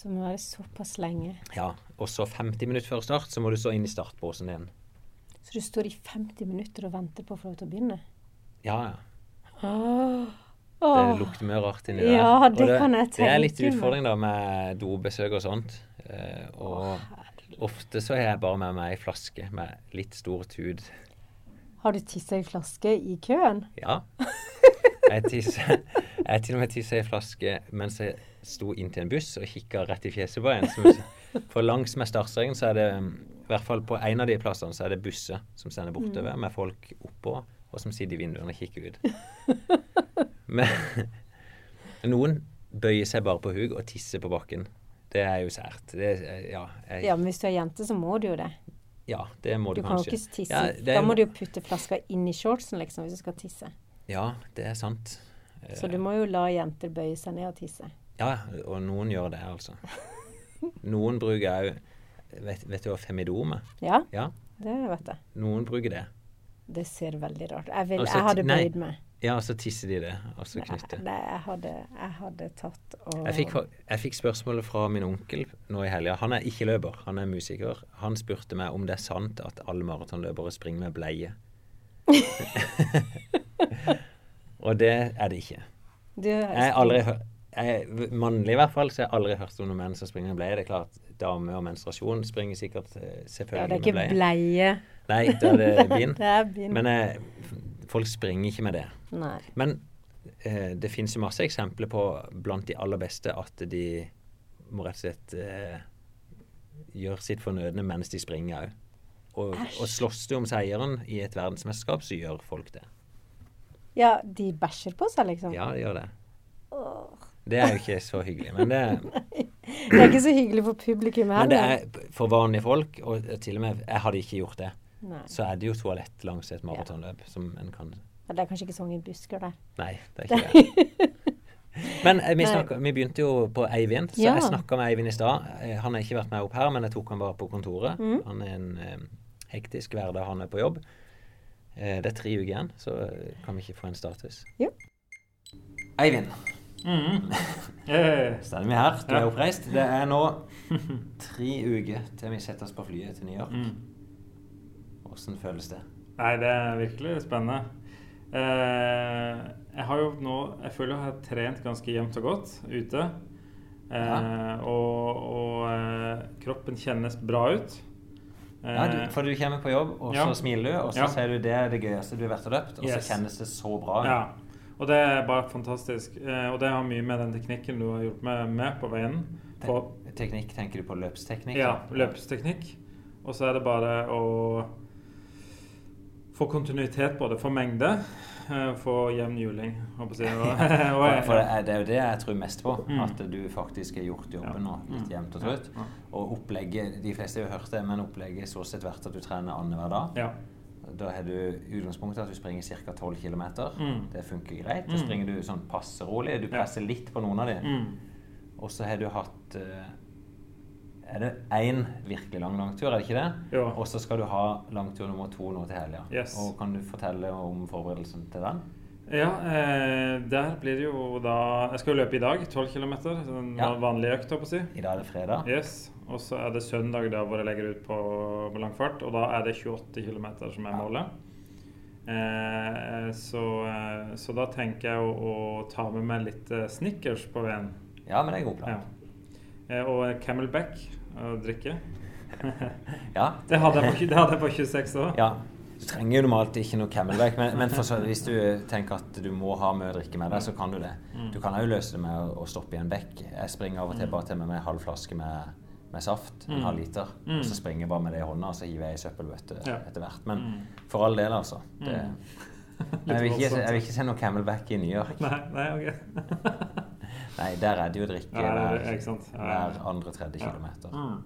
Så må være såpass lenge. Ja, Og så 50 minutter før start så må du stå inn i startbåsen din. Så du står i 50 minutter og venter på å få lov til å begynne? Ja, ja. Det lukter mye rart inni der. Ja, Og det kan jeg tenke. Det er litt utfordring da med dobesøk og sånt. Eh, og ofte så har jeg bare med meg ei flaske med litt stor tud. Har du tissa i flaske i køen? Ja. <laughs> Jeg jeg til og med tissa i flaske mens jeg sto inntil en buss og kikka rett i fjeset på en. Som, for langs med startstreken så er det i hvert fall på en av de plassene så er det busser som sender bortover med folk oppå, og som sitter i vinduene og kikker ut. <laughs> Men noen bøyer seg bare på huk og tisser på bakken. Det er jo sært. Det, ja, jeg, Ja, men hvis du er jente, så må du jo det. ja, det må du, Du kan jo kanskje. ikke tisse. Ja, det er da må du jo putte flaska inn i shortsen, liksom, hvis du skal tisse. Ja, det er sant. Eh, Så du må jo la jenter bøye seg ned og tisse. Ja, og noen gjør det, altså. Noen bruker òg vet, vet du hva femidom er? Ja, Ja, det vet jeg. noen bruker det. Det ser veldig rart Jeg, vil, Altså, jeg hadde bøyd meg. Ja, og så tisser de det, og så knytter. nei, jeg hadde, jeg hadde tatt og Jeg fikk, jeg fikk spørsmålet fra min onkel nå i helga. Han er ikke løper, han er musiker. Han spurte meg om det er sant at alle maratonløpere springer med bleie. <laughs> <laughs> og det er det ikke. Du, Jeg har aldri hørt Mannlig i hvert fall, så har jeg aldri hørt om noen menn som springer med bleie. Det er klart, damer og menstruasjon springer sikkert eh, Ja, det selvfølgelig er ikke med bleie. bleie. Nei, da er det bind. <laughs> Det er bind. Men eh, folk springer ikke med det. Nei. Men eh, det finnes jo masse eksempler på blant de aller beste at de må rett og slett eh, gjøre sitt fornødne mens de springer òg. Og, og slåss du om seieren i et verdensmesterskap, så gjør folk det. Ja, de bæsjer på seg, liksom. Ja, de gjør det. Åh. Det er jo ikke så hyggelig. Men det, <laughs> Det er ikke så hyggelig for publikum men det er for vanlige folk, og til og med jeg hadde ikke gjort det, Nei. så er det jo toalett langs et maratonløp som en kan Ja, Det er kanskje ikke så mange busker der. Nei, det er ikke det. <laughs> Men eh, vi, Nei. snakket, vi begynte jo på Eivind, så Ja. jeg snakka med Eivind i stad. Eh, Han har ikke vært med opp her, men jeg tok han bare på kontoret. Mm. Han er en eh, hektisk hverdag, han er på jobb. Eh, det er tre uker igjen, så eh, kan vi ikke få en status. Ja. Eivind, Mm. <laughs> Eh, står vi her. Du er oppreist. Det er nå <laughs> tre uker til vi setter oss på flyet til New York. mm. Åssen føles det? Nei, det er virkelig spennende. Eh, jeg har jo nå Jeg føler jeg har trent ganske jevnt og godt ute. Eh, Ja. Og, og eh, kroppen kjennes bra ut. Ja, du, Eh, for du kommer på jobb, og så smiler du, og så Ja. sier du det er det gøyeste du har vært og løpt, og Yes. så kjennes det så bra. Ja, og det er bare fantastisk. Eh, og det har mye med den teknikken du har gjort meg med på veien. For, Te- Teknikk, tenker du på løpsteknikk? ja, løpsteknikk. Og så er det bare å få kontinuitet både for mengde. for jevn juling, <laughs> og, For, for det, er, jo det jeg tror mest på. Mm. At du faktisk har gjort jobben og litt Mm. jevnt og trutt. Ja. Og opplegget De fleste har jo hørt det, men opplegget er stort sett verdt at du trener annenhver dag. Ja. Da har du utgangspunktet at du springer ca. 12 km. Mm. Det funker greit. Da Mm. springer du sånn passe rolig. Du presser litt på noen av dem. Mm. Og så har du hatt eh, Er det én virkelig lang langtur, er det ikke det? Ja. Og så skal du ha langtur nummer to nå til helga. Yes. Og kan du fortelle om forberedelsen til den? Ja, eh, der blir det jo da Jeg skal jo løpe i dag, 12 km. En Ja. vanlig økt, holdt på å si. I dag er det fredag. Yes. Og så er det søndag da hvor jeg legger ut på, på lang fart, og da er det 28 km som er Ja. målet. Eh, så, eh, så da tenker jeg å, å ta med meg litt eh, Snickers på veien. Ja, men det er en god Ja. plan. Eh, og Camelback å drikke. <laughs> Ja. Det hadde jeg på, det hadde jeg på 26 år. ja. Du trenger jo normalt ikke noe Camelback, men, men så, hvis du tenker at du må ha mye å drikke med deg, så kan du det. Mm. Du kan òg løse det med å, å stoppe i en bekk. Jeg springer av og til bare til med meg en halv flaske med, med saft, en Mm. halv liter. Mm. Og så springer jeg bare med det i hånda, og så hiver jeg i søppelbøtte Ja. etter hvert. Men Mm. for all del, altså. Det, <laughs> Mm. Jeg, vil ikke, jeg vil ikke se noe Camelback i New York. Nei, nei, ok. <laughs> Nei, der er det jo drikke Ja, er- hver, ikke sant. Ja, kilometer. Mm.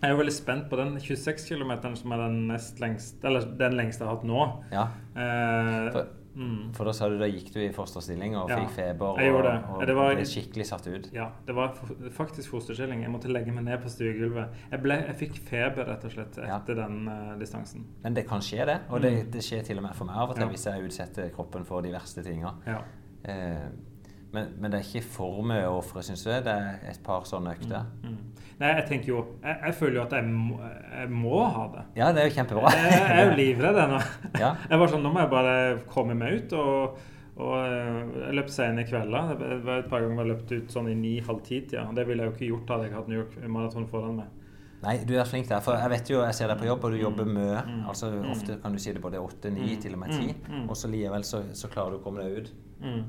Jeg er jo veldig spent på den 26 km som er den nest lengste, eller den lengste jeg har hatt nå. Ja, Eh, For- mm. for da sa du da gikk du i fosterstilling og Ja, fikk feber og, det. og, og Det var- ble skikkelig satt ut. Ja, det var faktisk fosterstilling. Jeg måtte legge meg ned på stuegulvet. Jeg, ble, jeg fikk feber rett og slett Ja. etter den uh, distansen. Men det kan skje, det. Og det, det skjer til og med for meg av og til Mm. Ja. hvis jeg utsetter kroppen for de verste tinga. Ja. Eh, men, men det er ikke for mye å ofre, syns du? Det er et par sånne økter. Mm. Nei, jeg tenker jo Jeg, jeg føler jo at jeg må, jeg må ha det. Ja, det er jo kjempebra. Jeg, jeg er jo livredd ennå. Ja. <laughs> Jeg var sånn, Nå må jeg bare komme meg ut. og og eh, jeg løp sene kvelder. Det var et par ganger jeg løpt ut sånn i ni-halv ti-tida. Det ville jeg jo ikke gjort hadde jeg hatt New York Marathon foran meg. Nei, du er flink der. For jeg vet jo, jeg ser deg på jobb, og du jobber mye. Mm. Altså Mm. Ofte kan du si det både åtte, ni, Mm. til og med ti. Mm. Mm. Og så likevel så, så klarer du å komme deg ut. Mm.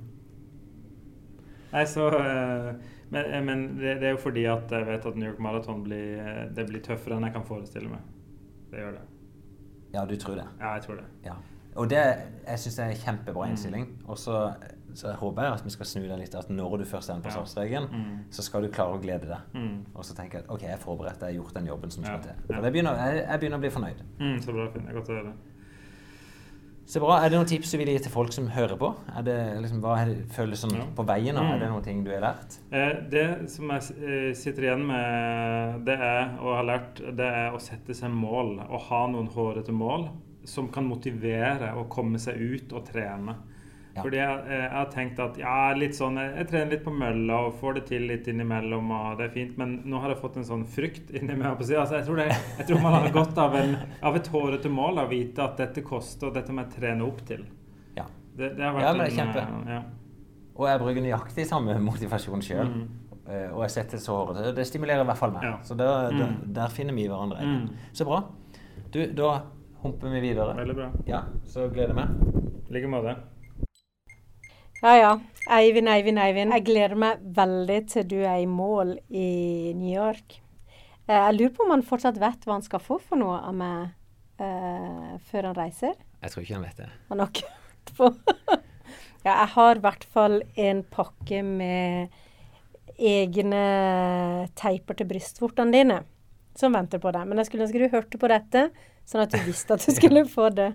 Nei, så eh, Men, eh, men det, det er jo fordi at jeg vet at New York Marathon blir, eh, det blir tøffere enn jeg kan forestille meg. Det gjør det. Ja, du tror det. Ja, jeg tror det. Ja. Og det, jeg syns er en kjempebra innstilling. Og så, så håper jeg at vi skal snu den litt, at når du først er på Ja. Mm. så skal du klare å glede deg. Mm. Og så tenker jeg at ok, jeg er forberedt, jeg har gjort den jobben som skal til. ja. For det begynner, jeg, jeg begynner å bli fornøyd. Mm, så bra, Finn. Det er godt å høre. Så bra. Er det noen tips du vil gi til folk som hører på? Er det liksom, hva er det, føles som Ja. på veien? Mm. Er det noen ting du har lært? Eh, det som jeg eh, sitter igjen med, det er, og har lært, det er å sette seg mål. Og ha noen hårete mål som kan motivere å komme seg ut og trene. Ja. Fordi jeg, eh, jeg har tenkt at ja, litt sånn, jeg, jeg trener litt på mølla og får det til litt innimellom, og det er fint, men nå har jeg fått en sånn frykt inni meg. på siden. Altså, jeg, tror det, jeg tror man har godt av, en, av et hårete mål å vite at dette koster, og dette må jeg trene opp til. Ja. Det, det har vært Ja, men det er kjempe. En, Ja. Og jeg bruker nøyaktig samme motivasjon sjøl. Mm. Og jeg setter så hårete. Det stimulerer i hvert fall meg. Ja. Så der, der, Mm. der finner vi hverandre. Mm. Så bra. Du, da humper vi videre. Veldig bra. Ja, så gleder jeg meg. I like måte. Ja, ja. Eivind, Eivind, Eivind. Jeg gleder meg veldig til du er i mål i New York. Eh, Jeg lurer på om han fortsatt vet hva han skal få for noe av meg uh, før han reiser. Jeg tror ikke han vet det. Han har ikke hørt på. <laughs> ja, jeg har i hvert fall en pakke med egne teiper til brystvortene dine som venter på deg. Men jeg skulle ønske du hørte på dette, sånn at du visste at du <laughs> skulle få det.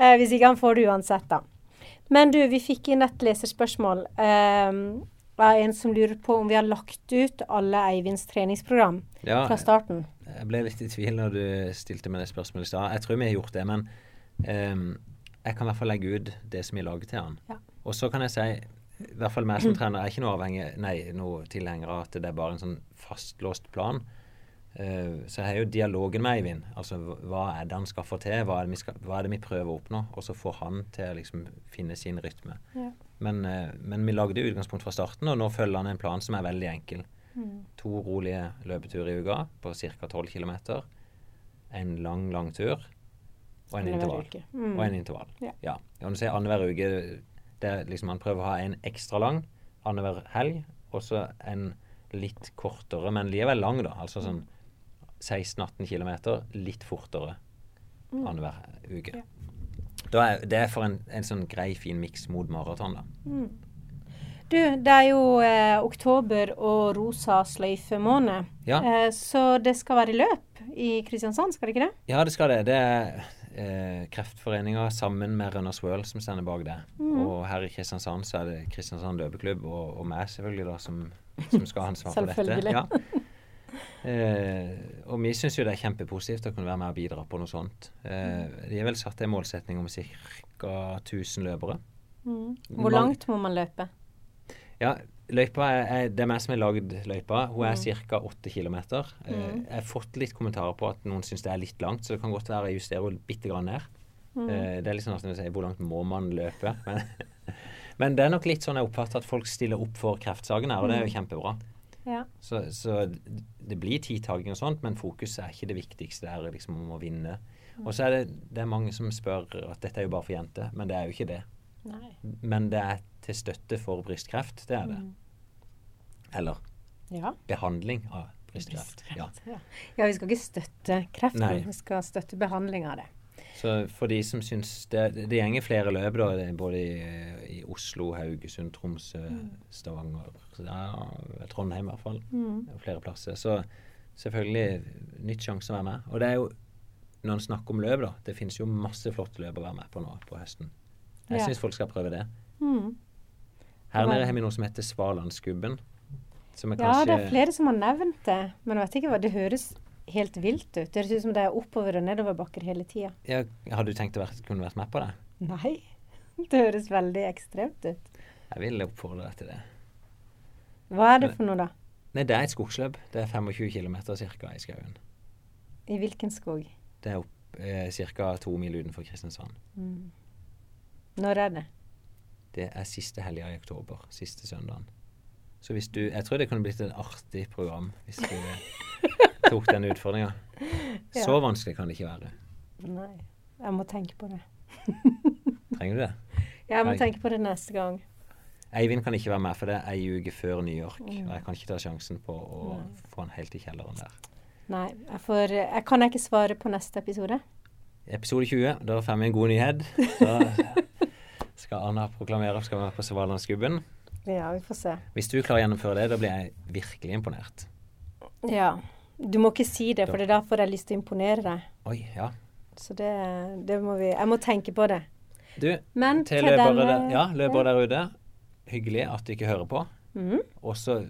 uh, hvis ikke han får det uansett, da. Men du, vi fikk inn et leserspørsmål Det av en som lurer på om vi har lagt ut alle Eivinds treningsprogram Ja, fra starten. jeg ble litt i tvil når du stilte meg det spørsmålet i stad. Jeg tror vi har gjort det, men um, jeg kan i hvert fall legge ut det som vi lager til han. Ja. Og så kan jeg si, i hvert fall meg som trener, er ikke noe avhengig, nei, noe tilhenger av at det er bare en sånn fastlåst plan. Eh, så har jo dialogen med Eivind. Altså hva- er det han skal få til? Hva er det vi, skal, er det vi prøver å oppnå? Og så får han til å liksom finne sin rytme. Ja. Men, eh, men vi lagde utgangspunkt fra starten, og nå følger han en plan som er veldig enkel. To rolige løpeturer i uka på ca. 12 km. En lang, lang tur. Og en intervall. Mm. Og en intervall. Ja. Ja. Når du sier annenhver uke, det er liksom han prøver å ha en ekstra lang annenhver helg, og så en litt kortere, men likevel lang, da. Altså sånn 16-18 km, litt fortere annenhver uke. Ja. Er, det er for en, en sånn grei, fin miks mot maraton, da. Du, det er jo eh, oktober og rosa sløyfemåned. Ja. Eh, så det skal være løp i Kristiansand, skal det ikke det? Ja, det skal det. Det er eh, Kreftforeninga sammen med Runners World som stender bak det. Og her i Kristiansand så er det Kristiansand løpeklubb og, og meg selvfølgelig da som, som skal ha ansvar for dette. Selvfølgelig. Ja. <laughs> Eh, og vi syns jo det er kjempepositivt å kunne være med og bidra på noe sånt. Eh, de har vel satt en målsetning om ca. 1000 løpere. Mm. Hvor langt må man løpe? Ja, løypa er, er det er meg som har lagd løypa. Hun Mm. er ca. 8 km. Eh, jeg har fått litt kommentarer på at noen syns det er litt langt, så det kan godt være jeg justerer henne bitte grann ned. Mm. Eh, det er litt sånn at man sier hvor langt må man løpe? <laughs> Men, men det er nok litt sånn jeg oppfatter at folk stiller opp for kreftsaken her, og det er jo kjempebra. Ja. Så, så det blir tidtaking og sånt, men fokuset er ikke det viktigste. Det er liksom om å vinne. Og så er det, det er mange som spør at dette er jo bare for jenter, men det er jo ikke det. Nei. Men det er til støtte for brystkreft, det er det. Eller Ja. behandling av brystkreft. Ja. Ja. ja, vi skal ikke støtte kreften, Nei. vi skal støtte behandling av det. Så for de som syns Det, det gjenger flere løp, da, både i, i Oslo, Haugesund, Tromsø, Stavanger ja, Trondheim i hvert fall. Mm. Og flere plasser. Så selvfølgelig nytt sjanse å være med. Og det er jo når en snakker om løp, da. Det finnes jo masse flotte løp å være med på nå på høsten. Jeg Ja. syns folk skal prøve det. Mm. Her nede har vi noe som heter Svalandsgubben. Som Ja, kanskje det er flere som har nevnt det, men jeg vet ikke hva det høres helt vilt ut. Det høres ut som det er oppover- og nedoverbakker hele tida. ja, Hadde du tenkt å være, kunne vært med på det? Nei, <laughs> det høres veldig ekstremt ut. Jeg vil oppfordre deg til det. Hva er det for noe, da? Nei, det er et skogsløp. Det er 25 km ca. i skauen. I hvilken skog? Det er opp eh, ca. to mil utenfor Kristiansand. Mm. Når er det? Det er siste helga i oktober. Siste søndagen. Så hvis du Jeg tror det kunne blitt et artig program hvis du <laughs> tok den utfordringa. Så Ja. vanskelig kan det ikke være. Nei, jeg må tenke på det. Trenger du det? Jeg må tenke på det neste gang. Eivind kan ikke være med, for det er ei uke før New York. Mm. Og jeg kan ikke ta sjansen på å Nei. få han helt i kjelleren der. Nei, jeg, får, jeg kan ikke svare på neste episode. Episode 20, da får vi en god nyhet. Så skal Anna proklamere skal være på Svalandsgubben. Ja, vi får se. Hvis du klarer å gjennomføre det, da blir jeg virkelig imponert. Ja. Du må ikke si det, for det er derfor jeg har lyst til å imponere deg. Oi, ja. Så det, det må vi Jeg må tenke på det. Du, Men til løpere, der, ja, løpere der ute, hyggelig at du ikke hører på. Mhm. Og så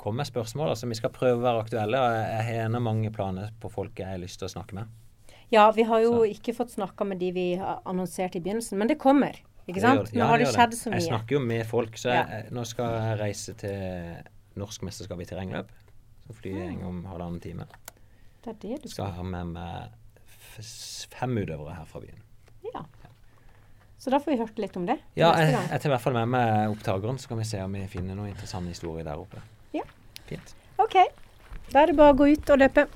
kom med spørsmål. altså Vi skal prøve å være aktuelle. og Jeg jeg har ennå mange planer på folk jeg har lyst til å snakke med. Ja, vi har jo Så. ikke fått snakka med de vi har annonsert i begynnelsen, men det kommer. Ikke sant? det. Nå har det skjedd så mye. Jeg snakker jo med folk, så Ja. nå skal jeg reise til norsk mesterskap i terrengløp. Så flyr jeg om halvannen time. Det er det du Skal ha med meg fem utøvere her fra byen. Ja. Så da får vi hørt litt om det Ja, jeg, jeg tar i hvert fall med meg opptakeren, så kan vi se om vi finner noen interessante historier der oppe. Ja. Fint. OK. Da er det bare å gå ut og løpe.